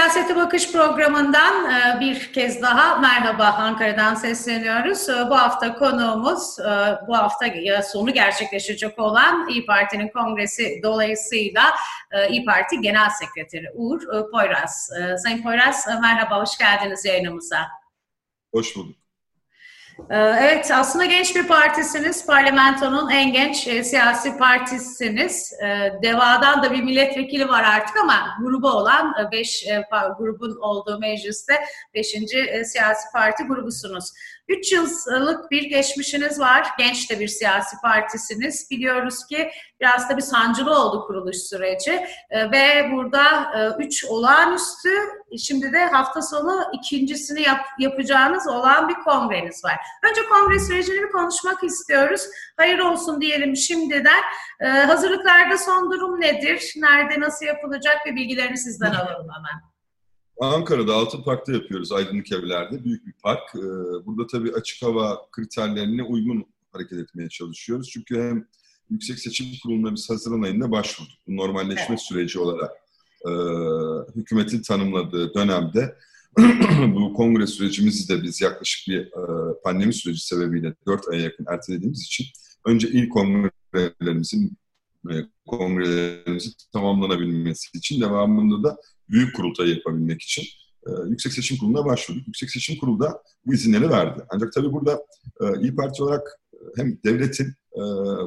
Siyasete Bakış programından e, bir kez daha merhaba Ankara'dan sesleniyoruz. E, bu hafta konuğumuz e, bu hafta sonu gerçekleşecek olan İyi Parti'nin kongresi dolayısıyla İyi Parti Genel Sekreteri Uğur Poyraz. Sayın Poyraz merhaba, hoş geldiniz yayınımıza. Hoş bulduk. Ee, evet, aslında genç bir partisiniz. Parlamentonun en genç e, siyasi partisiniz. E, DEVA'dan da bir milletvekili var artık ama grubu olan 5 e, e grubun olduğu mecliste 5. E, siyasi parti grubusunuz. 3 yıllık bir geçmişiniz var. Genç de bir siyasi partisiniz. Biliyoruz ki biraz da bir sancılı oldu kuruluş süreci. E, ve burada 3 e, olağanüstü, şimdi de hafta sonu ikincisini yap, yapacağınız olan bir kongreniz var. Önce kongre sürecini bir konuşmak istiyoruz. Hayır olsun diyelim şimdiden. E, hazırlıklarda son durum nedir? Nerede, nasıl yapılacak bir bilgilerini sizden alalım hemen. Ankara'da Altın Park'ta yapıyoruz Aydınlık Evler'de. Büyük bir park. Ee, burada tabii açık hava kriterlerine uygun hareket etmeye çalışıyoruz. Çünkü hem Yüksek Seçim Kurulu'na biz Haziran ayında başvurduk. Bu normalleşme evet. süreci olarak e, hükümetin tanımladığı dönemde bu kongre sürecimizi de biz yaklaşık bir e, pandemi süreci sebebiyle 4 aya yakın ertelediğimiz için önce ilk kongrelerimizin e, kongrelerimizin tamamlanabilmesi için devamında da büyük kurultay yapabilmek için e, Yüksek Seçim Kurulu'na başvurduk. Yüksek Seçim Kurulu da bu izinleri verdi. Ancak tabii burada e, İyi Parti olarak hem devletin e,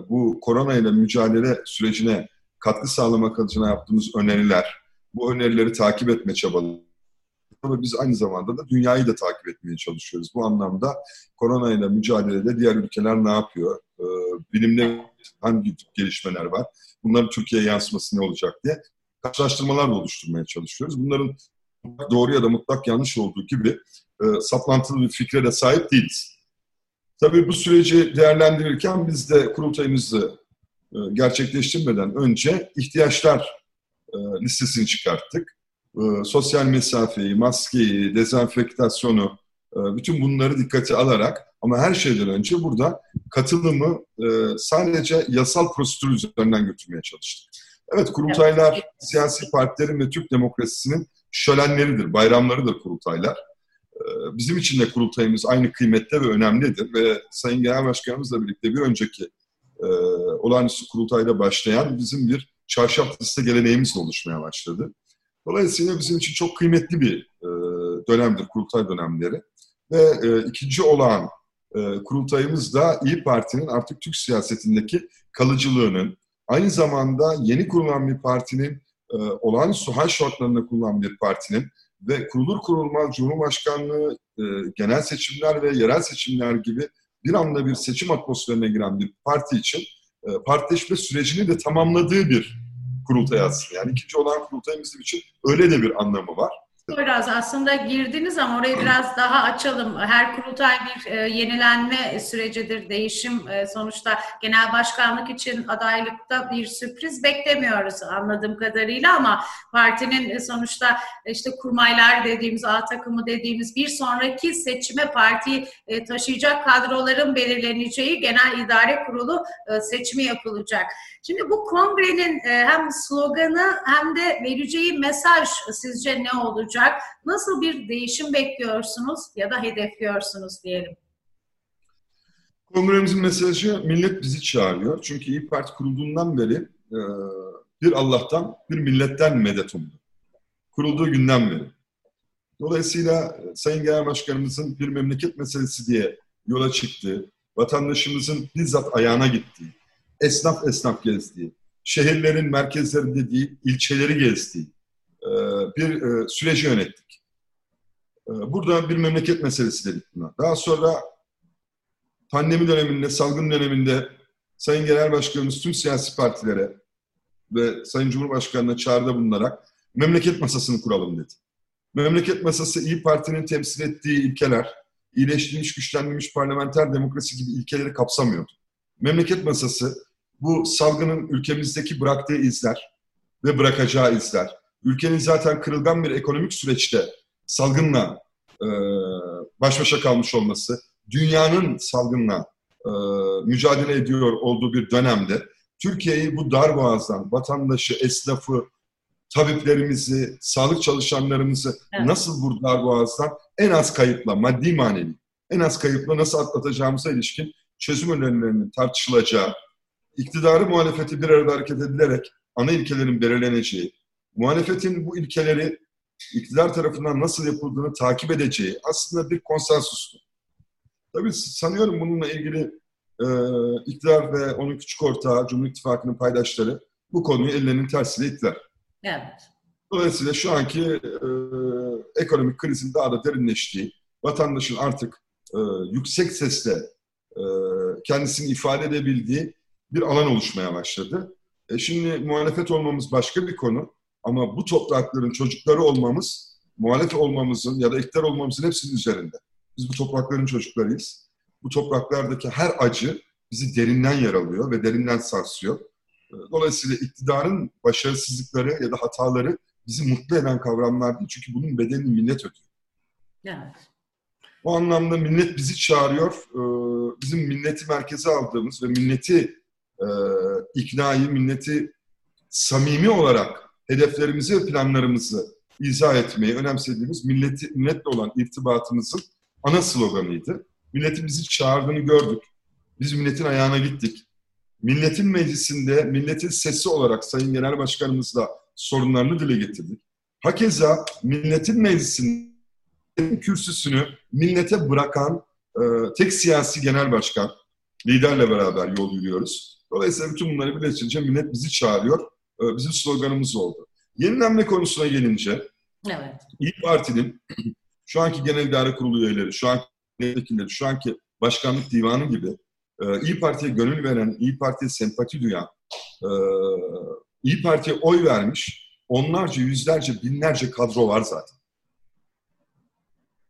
bu korona ile mücadele sürecine katkı sağlamak adına yaptığımız öneriler, bu önerileri takip etme çabaları ama biz aynı zamanda da dünyayı da takip etmeye çalışıyoruz. Bu anlamda korona ile mücadelede diğer ülkeler ne yapıyor? Ee, bilimde hangi gelişmeler var? Bunların Türkiye'ye yansıması ne olacak diye karşılaştırmalar da oluşturmaya çalışıyoruz. Bunların doğru ya da mutlak yanlış olduğu gibi e, saplantılı bir fikre de sahip değiliz. Tabii bu süreci değerlendirirken biz de kurultayımızı e, gerçekleştirmeden önce ihtiyaçlar e, listesini çıkarttık. E, sosyal mesafeyi, maskeyi, dezenfektasyonu, e, bütün bunları dikkate alarak ama her şeyden önce burada katılımı e, sadece yasal prosedür üzerinden götürmeye çalıştık. Evet kurultaylar siyasi partilerin ve Türk demokrasisinin şölenleridir, bayramlarıdır kurultaylar. Ee, bizim için de kurultayımız aynı kıymette ve önemlidir ve Sayın Genel Başkanımızla birlikte bir önceki e, olağanüstü kurultayda başlayan bizim bir çarşaf liste geleneğimizle oluşmaya başladı. Dolayısıyla bizim için çok kıymetli bir e, dönemdir kurultay dönemleri. Ve e, ikinci olan e, kurultayımız da İyi Parti'nin artık Türk siyasetindeki kalıcılığının, Aynı zamanda yeni kurulan bir partinin, e, olağanüstü hal şartlarında kurulan bir partinin ve kurulur kurulmaz Cumhurbaşkanlığı, e, genel seçimler ve yerel seçimler gibi bir anda bir seçim atmosferine giren bir parti için e, partileşme sürecini de tamamladığı bir kurultay aslında. Yani ikinci olan kurultay bizim için öyle de bir anlamı var. Biraz aslında girdiniz ama orayı biraz daha açalım. Her kurultay bir e, yenilenme sürecidir, değişim. E, sonuçta genel başkanlık için adaylıkta bir sürpriz beklemiyoruz anladığım kadarıyla ama partinin e, sonuçta işte kurmaylar dediğimiz, A takımı dediğimiz bir sonraki seçime partiyi e, taşıyacak kadroların belirleneceği genel idare kurulu e, seçimi yapılacak. Şimdi bu kongrenin e, hem sloganı hem de vereceği mesaj sizce ne olacak? Nasıl bir değişim bekliyorsunuz ya da hedefliyorsunuz diyelim? Kongremizin mesajı millet bizi çağırıyor. Çünkü İyi Parti kurulduğundan beri e, bir Allah'tan bir milletten medet umdu. Kurulduğu günden beri. Dolayısıyla e, Sayın Genel Başkanımızın bir memleket meselesi diye yola çıktığı, vatandaşımızın bizzat ayağına gittiği, esnaf esnaf gezdiği, şehirlerin merkezlerinde değil, ilçeleri gezdiği bir e, süreci yönettik. E, burada bir memleket meselesi dedik buna. Daha sonra pandemi döneminde, salgın döneminde Sayın Genel Başkanımız tüm siyasi partilere ve Sayın Cumhurbaşkanı'na çağrıda bulunarak memleket masasını kuralım dedi. Memleket masası İyi Parti'nin temsil ettiği ilkeler, iyileştirilmiş, güçlendirilmiş parlamenter demokrasi gibi ilkeleri kapsamıyordu. Memleket masası bu salgının ülkemizdeki bıraktığı izler ve bırakacağı izler, ülkenin zaten kırılgan bir ekonomik süreçte salgınla e, baş başa kalmış olması, dünyanın salgınla e, mücadele ediyor olduğu bir dönemde Türkiye'yi bu dar boğazdan, vatandaşı, esnafı, tabiplerimizi, sağlık çalışanlarımızı evet. nasıl vurdular boğazdan en az kayıpla, maddi manevi, en az kayıpla nasıl atlatacağımıza ilişkin çözüm önerilerinin tartışılacağı, iktidarı muhalefeti bir arada hareket edilerek ana ilkelerin belirleneceği, muhalefetin bu ilkeleri iktidar tarafından nasıl yapıldığını takip edeceği aslında bir konsensustu. Tabii sanıyorum bununla ilgili e, iktidar ve onun küçük ortağı, Cumhur İttifakı'nın paydaşları bu konuyu ellerinin tersiyle ittiler. Evet. Dolayısıyla şu anki e, ekonomik krizin daha da derinleştiği, vatandaşın artık e, yüksek sesle e, kendisini ifade edebildiği bir alan oluşmaya başladı. E şimdi muhalefet olmamız başka bir konu ama bu toprakların çocukları olmamız, muhalefet olmamızın ya da iktidar olmamızın hepsinin üzerinde. Biz bu toprakların çocuklarıyız. Bu topraklardaki her acı bizi derinden yaralıyor ve derinden sarsıyor. E, dolayısıyla iktidarın başarısızlıkları ya da hataları bizi mutlu eden kavramlar değil. Çünkü bunun bedelini millet ödüyor. Evet. Bu anlamda millet bizi çağırıyor. E, bizim milleti merkeze aldığımız ve milleti e, iknayı, milleti samimi olarak hedeflerimizi ve planlarımızı izah etmeyi önemsediğimiz milleti, milletle olan irtibatımızın ana sloganıydı. Milletin bizi çağırdığını gördük. Biz milletin ayağına gittik. Milletin meclisinde milletin sesi olarak Sayın Genel Başkanımızla sorunlarını dile getirdik. Hakeza milletin meclisinin kürsüsünü millete bırakan e, tek siyasi genel başkan, liderle beraber yol yürüyoruz. Dolayısıyla bütün bunları birleştirince millet bizi çağırıyor. E, bizim sloganımız oldu. Yenilenme konusuna gelince, evet. İyi Parti'nin şu anki Genel İdare Kurulu üyeleri, şu anki milletvekilleri, şu anki başkanlık divanı gibi e, İyi Parti'ye gönül veren, İyi Parti'ye sempati duyan, e, İyi Parti'ye oy vermiş onlarca, yüzlerce, binlerce kadro var zaten.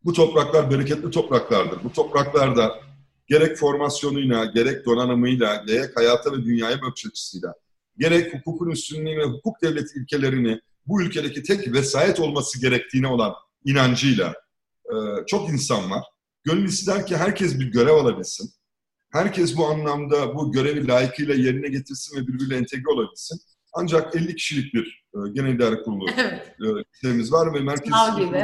Bu topraklar bereketli topraklardır. Bu topraklarda gerek formasyonuyla, gerek donanımıyla, gerek hayata ve dünyaya bakış açısıyla, gerek hukukun üstünlüğü ve hukuk devleti ilkelerini bu ülkedeki tek vesayet olması gerektiğine olan inancıyla e, çok insan var. Gönül ister ki herkes bir görev alabilsin. Herkes bu anlamda bu görevi layıkıyla yerine getirsin ve birbiriyle entegre olabilsin. Ancak 50 kişilik bir e, genel idare kurulu evet. var ve merkez kurulu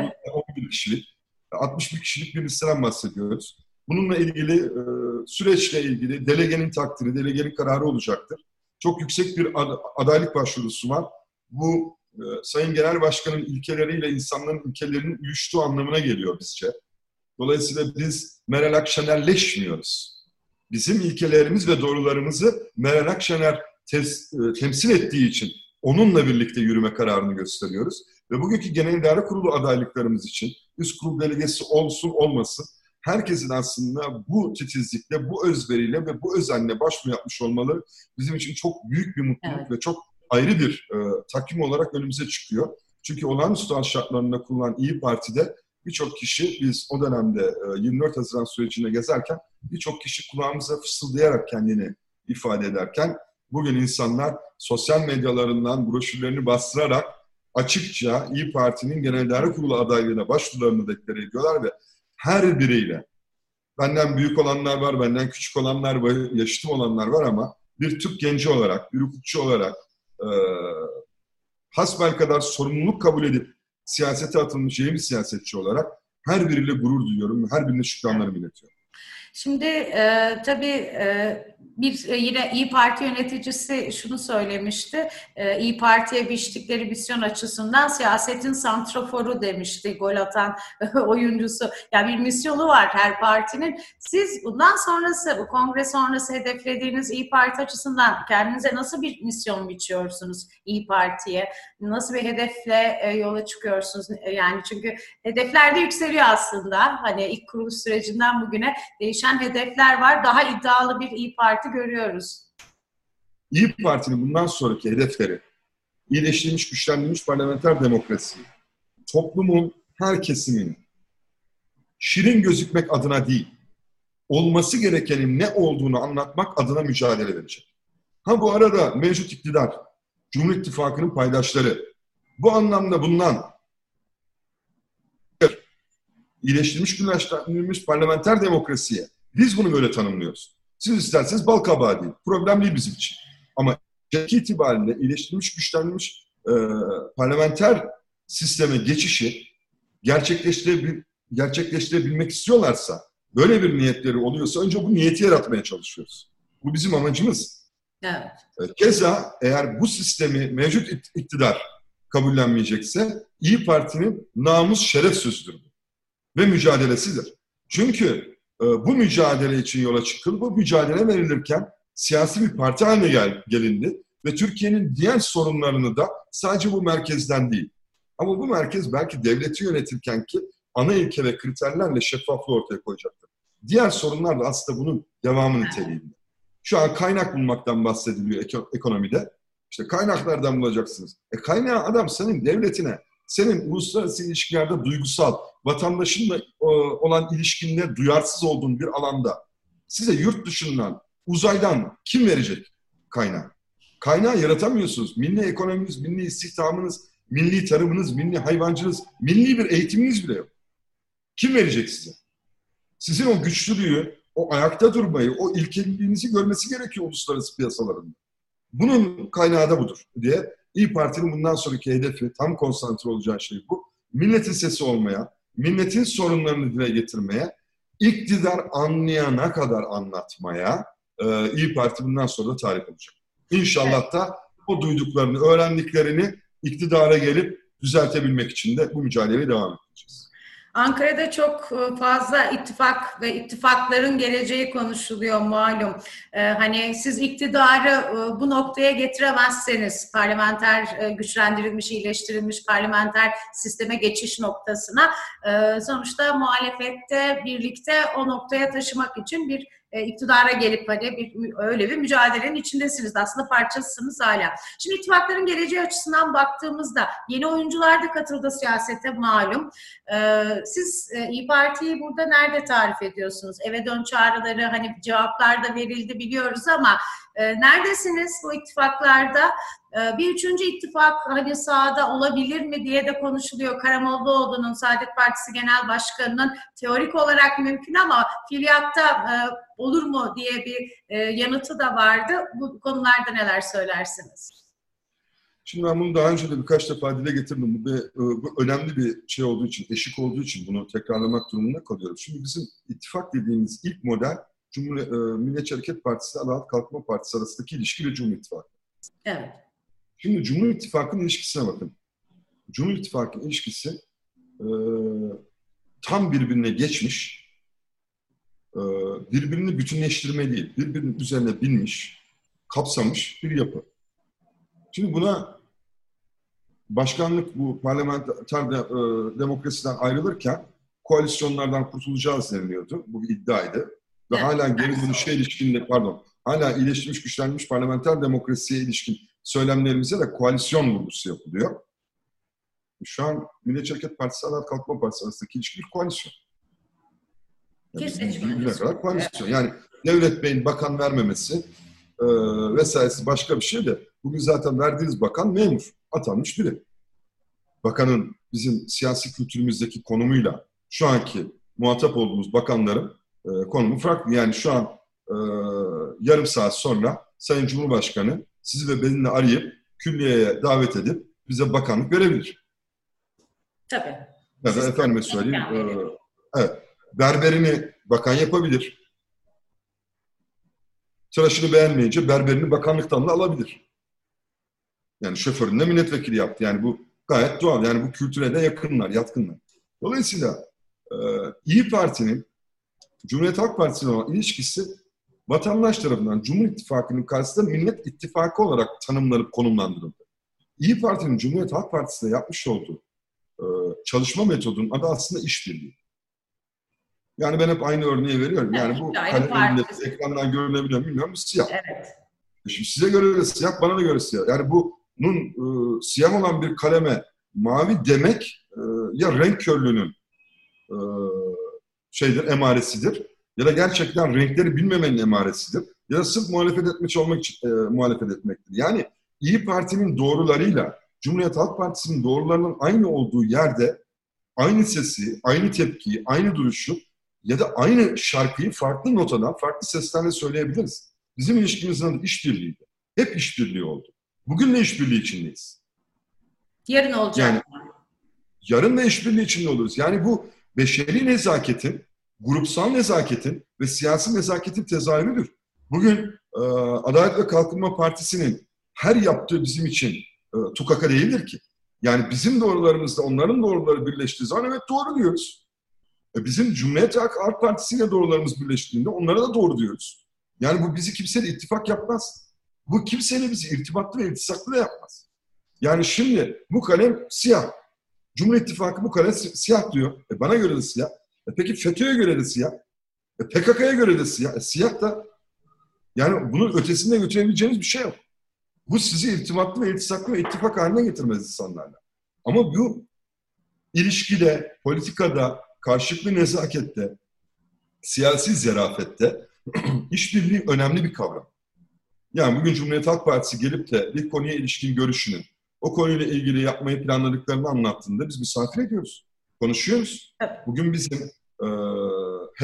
11 kişilik. 61 kişilik bir listeden bahsediyoruz. Bununla ilgili e, süreçle ilgili delegenin takdiri, delegenin kararı olacaktır. Çok yüksek bir ad adaylık başvurusu var. Bu e, Sayın Genel Başkan'ın ilkeleriyle insanların ilkelerinin uyuştuğu anlamına geliyor bizce. Dolayısıyla biz Meral Akşenerleşmiyoruz. Bizim ilkelerimiz ve doğrularımızı Meral Akşener tes, e, temsil ettiği için onunla birlikte yürüme kararını gösteriyoruz. Ve bugünkü Genel İdare Kurulu adaylıklarımız için üst kurul delegesi olsun olmasın herkesin aslında bu titizlikle, bu özveriyle ve bu özenle başvuru yapmış olmaları bizim için çok büyük bir mutluluk evet. ve çok ayrı bir e, takvim olarak önümüze çıkıyor. Çünkü olağanüstü hal şartlarında kurulan İyi Parti'de birçok kişi biz o dönemde e, 24 Haziran sürecinde gezerken birçok kişi kulağımıza fısıldayarak kendini ifade ederken bugün insanlar sosyal medyalarından broşürlerini bastırarak açıkça İyi Parti'nin Genel İdare Kurulu adaylığına başvurularını deklare ediyorlar ve her biriyle benden büyük olanlar var, benden küçük olanlar var, yaşıtım olanlar var ama bir Türk genci olarak, bir hukukçu olarak e, hasbel kadar sorumluluk kabul edip siyasete atılmış yeni bir siyasetçi olarak her biriyle gurur duyuyorum her birine şükranlarımı iletiyorum. Şimdi e, tabii e, bir e, yine İyi Parti yöneticisi şunu söylemişti. E, İyi Parti'ye biçtikleri misyon açısından siyasetin santraforu demişti gol atan oyuncusu. Yani bir misyonu var her partinin. Siz bundan sonrası, bu kongre sonrası hedeflediğiniz İyi Parti açısından kendinize nasıl bir misyon biçiyorsunuz İyi Parti'ye? Nasıl bir hedefle e, yola çıkıyorsunuz? Yani çünkü hedefler de yükseliyor aslında. Hani ilk kuruluş sürecinden bugüne değişen hedefler var. Daha iddialı bir İyi Parti görüyoruz. İyi Parti'nin bundan sonraki hedefleri iyileştirilmiş, güçlendirilmiş parlamenter demokrasi, toplumun her kesiminin şirin gözükmek adına değil, olması gerekenin ne olduğunu anlatmak adına mücadele verecek. Ha bu arada mevcut iktidar, Cumhur İttifakı'nın paydaşları bu anlamda bundan iyileştirilmiş, güçlendirilmiş parlamenter demokrasiye biz bunu böyle tanımlıyoruz. Siz isterseniz bal kabağı değil. Problem değil bizim için. Ama şekil itibariyle iyileştirilmiş, güçlenmiş e, e, parlamenter sisteme geçişi gerçekleştirebil gerçekleştirebilmek istiyorlarsa, böyle bir niyetleri oluyorsa önce bu niyeti yaratmaya çalışıyoruz. Bu bizim amacımız. Evet. E, keza eğer bu sistemi mevcut iktidar kabullenmeyecekse İyi Parti'nin namus şeref sözüdür ve mücadelesidir. Çünkü e, bu mücadele için yola çıkıldı. Bu mücadele verilirken siyasi bir parti haline gel, gelindi ve Türkiye'nin diğer sorunlarını da sadece bu merkezden değil. Ama bu merkez belki devleti yönetirken ki ana ilke ve kriterlerle şeffaflığı ortaya koyacaktır. Diğer sorunlar da aslında bunun devamı niteliğinde. Şu an kaynak bulmaktan bahsediliyor ekonomide. İşte kaynaklardan bulacaksınız. E kaynağı adam senin devletine, senin uluslararası ilişkilerde duygusal, vatandaşınla olan ilişkinde duyarsız olduğun bir alanda size yurt dışından, uzaydan kim verecek kaynağı? Kaynağı yaratamıyorsunuz. Milli ekonominiz, milli istihdamınız, milli tarımınız, milli hayvancınız, milli bir eğitiminiz bile yok. Kim verecek size? Sizin o güçlülüğü, o ayakta durmayı, o ilkeliliğinizi görmesi gerekiyor uluslararası piyasalarında. Bunun kaynağı da budur diye İyi Parti'nin bundan sonraki hedefi, tam konsantre olacağı şey bu. Milletin sesi olmaya, milletin sorunlarını dile getirmeye, iktidar anlayana kadar anlatmaya e, İyi Parti bundan sonra da talip olacak. İnşallah da o duyduklarını, öğrendiklerini iktidara gelip düzeltebilmek için de bu mücadeleye devam edeceğiz. Ankara'da çok e, fazla ittifak ve ittifakların geleceği konuşuluyor malum. Ee, hani siz iktidarı e, bu noktaya getiremezseniz parlamenter e, güçlendirilmiş, iyileştirilmiş parlamenter sisteme geçiş noktasına e, sonuçta muhalefette birlikte o noktaya taşımak için bir e, iktidara gelip hani bir, öyle bir mücadelenin içindesiniz. Aslında parçasısınız hala. Şimdi ittifakların geleceği açısından baktığımızda yeni oyuncular da katıldı siyasete malum. E, siz e, İyi Parti'yi burada nerede tarif ediyorsunuz? Eve dön çağrıları hani cevaplar da verildi biliyoruz ama e, neredesiniz bu ittifaklarda? E, bir üçüncü ittifak hani sahada olabilir mi diye de konuşuluyor. Karamollaoğlu'nun Saadet Partisi Genel Başkanı'nın teorik olarak mümkün ama fiiliyatta e, olur mu diye bir e, yanıtı da vardı. Bu konularda neler söylersiniz? Şimdi ben bunu daha önce de birkaç defa dile getirdim. Bu, e, bu önemli bir şey olduğu için, eşik olduğu için bunu tekrarlamak durumunda kalıyoruz. Şimdi bizim ittifak dediğimiz ilk model Cumhuriyet, e, Milliyetçi Hareket Partisi ile Adalet Kalkınma Partisi arasındaki ilişki ve Cumhur İttifakı. Evet. Şimdi Cumhur İttifakı'nın ilişkisine bakın. Cumhur İttifakı'nın ilişkisi e, tam birbirine geçmiş, e, birbirini bütünleştirme değil, birbirinin üzerine binmiş, kapsamış bir yapı. Şimdi buna başkanlık bu parlamenter de, e, demokrasiden ayrılırken koalisyonlardan kurtulacağız deniliyordu. Bu bir iddiaydı. Ve hala geri dönüşe ilişkin pardon, hala iyileştirilmiş, güçlenmiş parlamenter demokrasiye ilişkin söylemlerimize de koalisyon vurgusu yapılıyor. Şu an Milliyetçi Hareket Partisi, Adalet Kalkınma Partisi arasındaki ilişki bir koalisyon. Yani ne kadar koalisyon. Evet. Yani Devlet Bey'in bakan vermemesi e, vesairesi başka bir şey de bugün zaten verdiğiniz bakan memur. Atanmış biri. Bakanın bizim siyasi kültürümüzdeki konumuyla şu anki muhatap olduğumuz bakanların e, konumu farklı. Yani şu an e, yarım saat sonra Sayın Cumhurbaşkanı sizi ve beni arayıp külliyeye davet edip bize bakanlık verebilir. Tabii. Ya da efendime söyleyeyim. E, evet. Berberini bakan yapabilir. Tıraşını beğenmeyince berberini bakanlıktan da alabilir. Yani şoföründe milletvekili yaptı. Yani bu gayet doğal. Yani bu kültüre de yakınlar, yatkınlar. Dolayısıyla e, İyi Parti'nin Cumhuriyet Halk Partisi'ne olan ilişkisi vatandaş tarafından Cumhur İttifakı'nın karşısında Millet İttifakı olarak tanımlanıp konumlandırıldı. İyi Parti'nin Cumhuriyet Halk Partisi'ne yapmış olduğu e, çalışma metodunun adı aslında işbirliği. Yani ben hep aynı örneği veriyorum. Yani bu kalemle ekrandan görünebiliyor bilmiyorum. Siyah. Evet. Şimdi size göre de siyah, bana da göre siyah. Yani bunun e, siyah olan bir kaleme mavi demek e, ya renk körlüğünün e, şeydir, emaresidir. Ya da gerçekten renkleri bilmemenin emaresidir. Ya da sırf muhalefet etmek olmak için e, muhalefet etmektir. Yani İyi Parti'nin doğrularıyla Cumhuriyet Halk Partisi'nin doğrularının aynı olduğu yerde aynı sesi, aynı tepkiyi, aynı duruşu ya da aynı şarkıyı farklı notadan, farklı seslerle söyleyebiliriz. Bizim ilişkimizin adı işbirliğiydi. Hep işbirliği oldu. Bugün de işbirliği içindeyiz. Yarın olacak. Yani yarın da işbirliği içinde oluruz. Yani bu beşeri nezaketin, grupsal nezaketin ve siyasi nezaketin tezahürüdür. Bugün e, Adalet ve Kalkınma Partisi'nin her yaptığı bizim için e, tukaka değildir ki. Yani bizim doğrularımızla onların doğruları birleştiği zaman evet doğru diyoruz. E, bizim Cumhuriyet Halk Partisi'yle doğrularımız birleştiğinde onlara da doğru diyoruz. Yani bu bizi kimseyle ittifak yapmaz. Bu kimseyle bizi irtibatlı ve iltisaklı da yapmaz. Yani şimdi bu kalem siyah. Cumhur İttifakı bu kalem siyah diyor. E bana göre de siyah. E peki FETÖ'ye göre de siyah. E PKK'ya göre de siyah. E siyah da yani bunun ötesinde götürebileceğiniz bir şey yok. Bu sizi irtibatlı ve iltisaklı ve ittifak haline getirmez insanlarla. Ama bu ilişkide, politikada, karşılıklı nezakette, siyasi zerafette işbirliği önemli bir kavram. Yani bugün Cumhuriyet Halk Partisi gelip de bir konuya ilişkin görüşünü, o konuyla ilgili yapmayı planladıklarını anlattığında biz misafir ediyoruz. Konuşuyoruz. Bugün bizim e,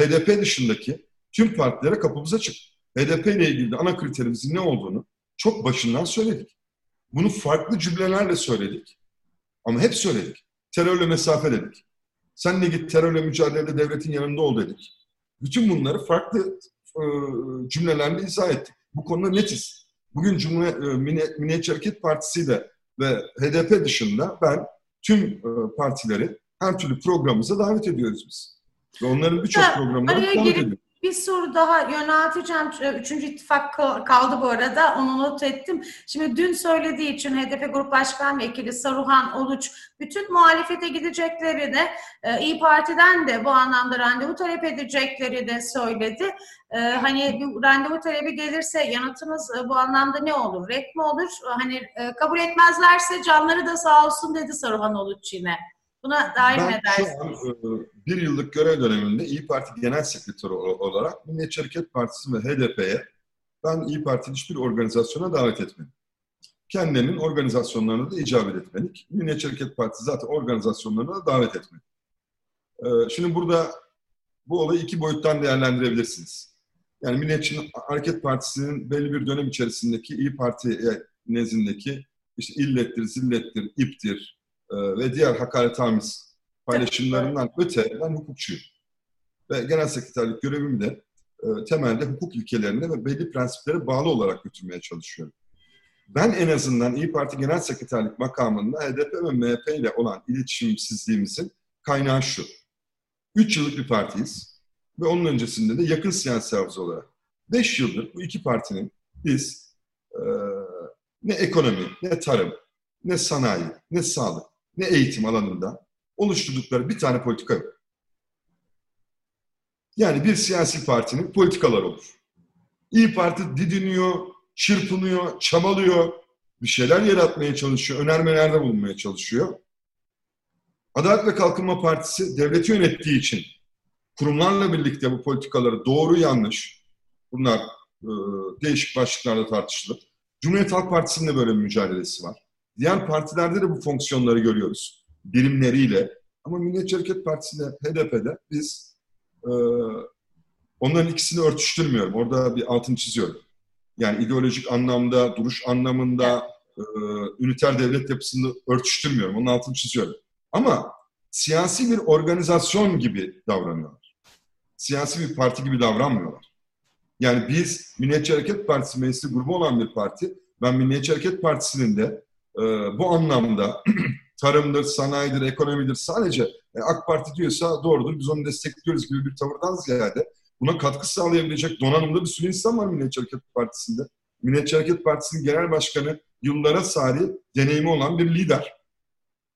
HDP dışındaki tüm partilere kapımıza çık. HDP ile ilgili de ana kriterimizin ne olduğunu çok başından söyledik. Bunu farklı cümlelerle söyledik. Ama hep söyledik. Terörle mesafe dedik. Sen de git terörle mücadelede devletin yanında ol dedik. Bütün bunları farklı e, cümlelerle izah ettik. Bu konuda netiz. Bugün Cumhuriyet e, Milliyetçi Hareket Partisi de ve HDP dışında ben tüm e, partileri her türlü programımıza davet ediyoruz biz. Ve onların birçok programlarına davet ediyoruz. Bir soru daha yönelteceğim. Üçüncü ittifak kaldı bu arada. Onu not ettim. Şimdi dün söylediği için HDP Grup Başkan Vekili Saruhan Oluç bütün muhalefete gidecekleri de e, İyi Parti'den de bu anlamda randevu talep edecekleri de söyledi. E, hani bir randevu talebi gelirse yanıtınız e, bu anlamda ne olur? Ret mi olur? Hani kabul etmezlerse canları da sağ olsun dedi Saruhan Oluç yine. Buna dair ben ne dersiniz? Şu an bir yıllık görev döneminde İyi Parti Genel Sekreteri olarak Milliyetçi Hareket Partisi ve HDP'ye ben İyi Parti'nin hiçbir organizasyona davet etmedim. Kendilerinin organizasyonlarına da icabet etmedik. Milliyetçi Hareket Partisi zaten organizasyonlarına da davet etmedi. Şimdi burada bu olayı iki boyuttan değerlendirebilirsiniz. Yani Milliyetçi Hareket Partisi'nin belli bir dönem içerisindeki İyi Parti nezdindeki işte illettir, zillettir, iptir, e, ve diğer hakaretamiz paylaşımlarından öte ben hukukçuyum. Ve genel sekreterlik görevimi de e, temelde hukuk ilkelerine ve belli prensiplere bağlı olarak götürmeye çalışıyorum. Ben en azından İyi Parti Genel Sekreterlik makamında HDP ve MHP ile olan iletişimsizliğimizin kaynağı şu. Üç yıllık bir partiyiz ve onun öncesinde de yakın siyasi hafıza olarak. Beş yıldır bu iki partinin biz e, ne ekonomi, ne tarım, ne sanayi, ne sağlık, ne eğitim alanında oluşturdukları bir tane politika yok. Yani bir siyasi partinin politikalar olur. İyi Parti didiniyor, çırpınıyor, çabalıyor, bir şeyler yaratmaya çalışıyor, önermelerde bulunmaya çalışıyor. Adalet ve Kalkınma Partisi devleti yönettiği için kurumlarla birlikte bu politikaları doğru yanlış, bunlar e, değişik başlıklarda tartışılır. Cumhuriyet Halk Partisi'nin de böyle bir mücadelesi var. Diğer partilerde de bu fonksiyonları görüyoruz. Birimleriyle. Ama Milliyetçi Hareket Partisi'nde, HDP'de biz e, onların ikisini örtüştürmüyorum. Orada bir altını çiziyorum. Yani ideolojik anlamda, duruş anlamında, e, üniter devlet yapısını örtüştürmüyorum. Onun altını çiziyorum. Ama siyasi bir organizasyon gibi davranıyorlar. Siyasi bir parti gibi davranmıyorlar. Yani biz Milliyetçi Hareket Partisi meclisi grubu olan bir parti. Ben Milliyetçi Hareket Partisi'nin de e, bu anlamda tarımdır, sanayidir, ekonomidir sadece e, AK Parti diyorsa doğrudur biz onu destekliyoruz gibi bir tavırdan ziyade buna katkı sağlayabilecek donanımda bir sürü insan var Milliyetçi Hareket Partisi'nde. Milliyetçi Hareket Partisi'nin genel başkanı yıllara sari deneyimi olan bir lider.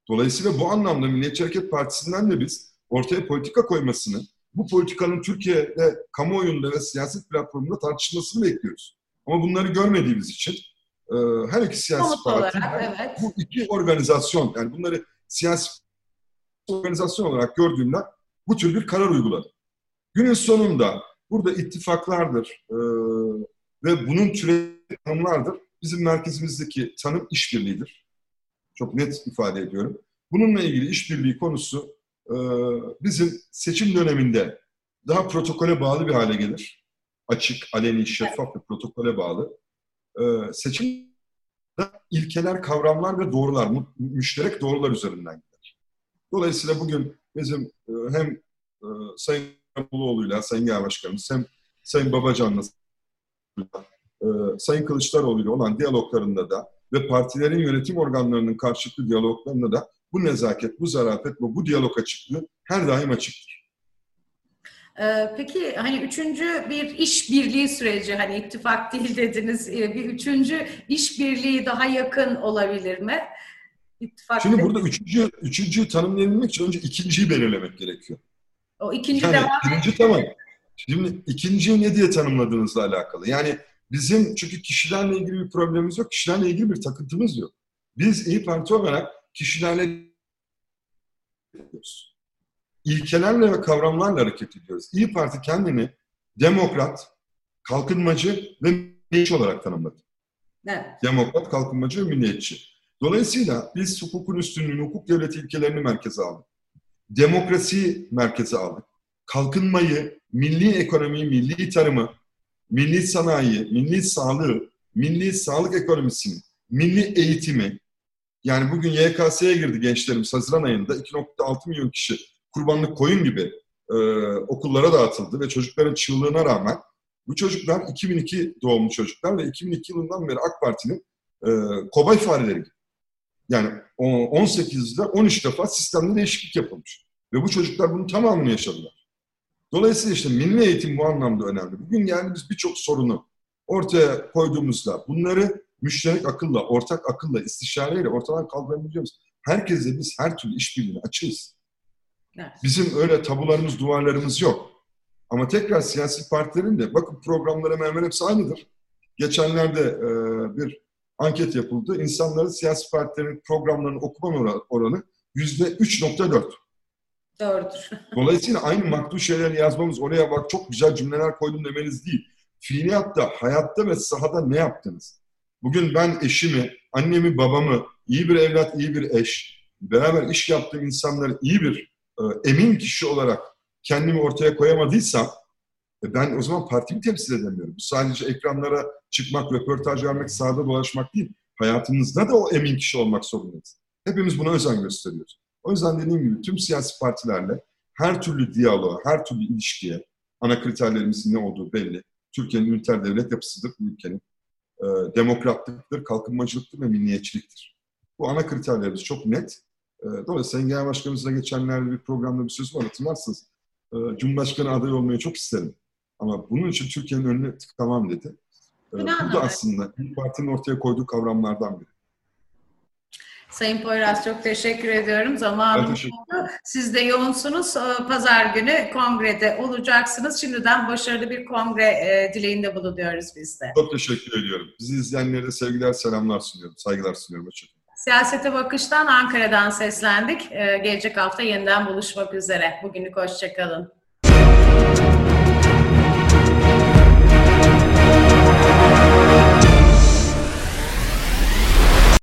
Dolayısıyla bu anlamda Milliyetçi Hareket Partisi'nden de biz ortaya politika koymasını, bu politikanın Türkiye'de kamuoyunda ve siyaset platformunda tartışılmasını bekliyoruz. Ama bunları görmediğimiz için ee, her iki siyasi Somut parti olarak, evet. bu iki organizasyon yani bunları siyasi organizasyon olarak gördüğümde bu tür bir karar uyguladı. Günün sonunda burada ittifaklardır e, ve bunun türevi tanımlardır. Bizim merkezimizdeki tanım işbirliğidir. Çok net ifade ediyorum. Bununla ilgili işbirliği konusu e, bizim seçim döneminde daha protokole bağlı bir hale gelir. Açık, aleni, şeffaf bir protokole bağlı e, seçim ilkeler, kavramlar ve doğrular, müşterek doğrular üzerinden gider. Dolayısıyla bugün bizim e, hem e, Sayın Karamoğlu'yla, Sayın Genel Başkanımız hem Sayın Babacan'la, e, Sayın Kılıçdaroğlu'yla olan diyaloglarında da ve partilerin yönetim organlarının karşılıklı diyaloglarında da bu nezaket, bu zarafet ve bu diyalog açıklığı her daim açıktır. Peki hani üçüncü bir işbirliği süreci hani ittifak değil dediniz bir üçüncü işbirliği daha yakın olabilir mi? İttifak Şimdi burada üçüncü, üçüncüyü tanımlayabilmek için önce ikinciyi belirlemek gerekiyor. O ikinci yani, devam birinci tamam. Şimdi ikinciyi ne diye tanımladığınızla alakalı. Yani bizim çünkü kişilerle ilgili bir problemimiz yok. Kişilerle ilgili bir takıntımız yok. Biz İyi Parti olarak kişilerle yapıyoruz. İlkelerle ve kavramlarla hareket ediyoruz. İyi Parti kendini demokrat, kalkınmacı ve milliyetçi olarak tanımladı. Evet. Demokrat, kalkınmacı ve milliyetçi. Dolayısıyla biz hukukun üstünlüğünü, hukuk devleti ilkelerini merkeze aldık. Demokrasiyi merkeze aldık. Kalkınmayı, milli ekonomiyi, milli tarımı, milli sanayi, milli sağlığı, milli sağlık ekonomisini, milli eğitimi, yani bugün YKS'ye girdi gençlerimiz Haziran ayında 2.6 milyon kişi kurbanlık koyun gibi e, okullara dağıtıldı ve çocukların çığlığına rağmen bu çocuklar 2002 doğumlu çocuklar ve 2002 yılından beri AK Parti'nin e, kobay fareleri gibi. Yani 18'de 13 defa sistemde değişiklik yapılmış. Ve bu çocuklar bunun tamamını yaşadılar. Dolayısıyla işte milli eğitim bu anlamda önemli. Bugün yani biz birçok sorunu ortaya koyduğumuzda bunları müşterek akılla, ortak akılla, istişareyle ortadan kaldırabileceğimiz herkese biz her türlü işbirliğine açığız. Evet. Bizim öyle tabularımız, duvarlarımız yok. Ama tekrar siyasi partilerin de bakın programları hemen hepsi aynıdır. Geçenlerde e, bir anket yapıldı. İnsanların siyasi partilerin programlarını okuma oranı yüzde 3.4. Doğrudur. Dolayısıyla aynı maktul şeyleri yazmamız, oraya bak çok güzel cümleler koydum demeniz değil. Fiiliyatta, hayatta ve sahada ne yaptınız? Bugün ben eşimi, annemi, babamı, iyi bir evlat, iyi bir eş, beraber iş yaptığım insanları iyi bir emin kişi olarak kendimi ortaya koyamadıysam e, ben o zaman partimi temsil edemiyorum. Bu sadece ekranlara çıkmak, röportaj vermek, sahada dolaşmak değil. Hayatımızda da o emin kişi olmak zorundayız. Hepimiz buna özen gösteriyoruz. O yüzden dediğim gibi tüm siyasi partilerle her türlü diyaloğa, her türlü ilişkiye, ana kriterlerimizin ne olduğu belli. Türkiye'nin üniter devlet yapısıdır bu ülkenin. E, demokratlıktır, kalkınmacılıktır ve milliyetçiliktir. Bu ana kriterlerimiz çok net. E, dolayısıyla Genel Başkanımızla geçenlerde bir programda bir söz var hatırlarsınız. E, Cumhurbaşkanı adayı olmayı çok isterim. Ama bunun için Türkiye'nin önüne tıkamam dedi. E, bu da aslında İYİ Parti'nin ortaya koyduğu kavramlardan biri. Sayın Poyraz çok teşekkür ediyorum. Zamanım oldu. Siz de yoğunsunuz. Ee, pazar günü kongrede olacaksınız. Şimdiden başarılı bir kongre e, dileğinde bulunuyoruz biz de. Çok teşekkür ediyorum. Bizi izleyenlere sevgiler, selamlar sunuyorum. Saygılar sunuyorum. Hoşçakalın. Siyasete Bakış'tan Ankara'dan seslendik. Ee, gelecek hafta yeniden buluşmak üzere. Bugünlük hoşçakalın.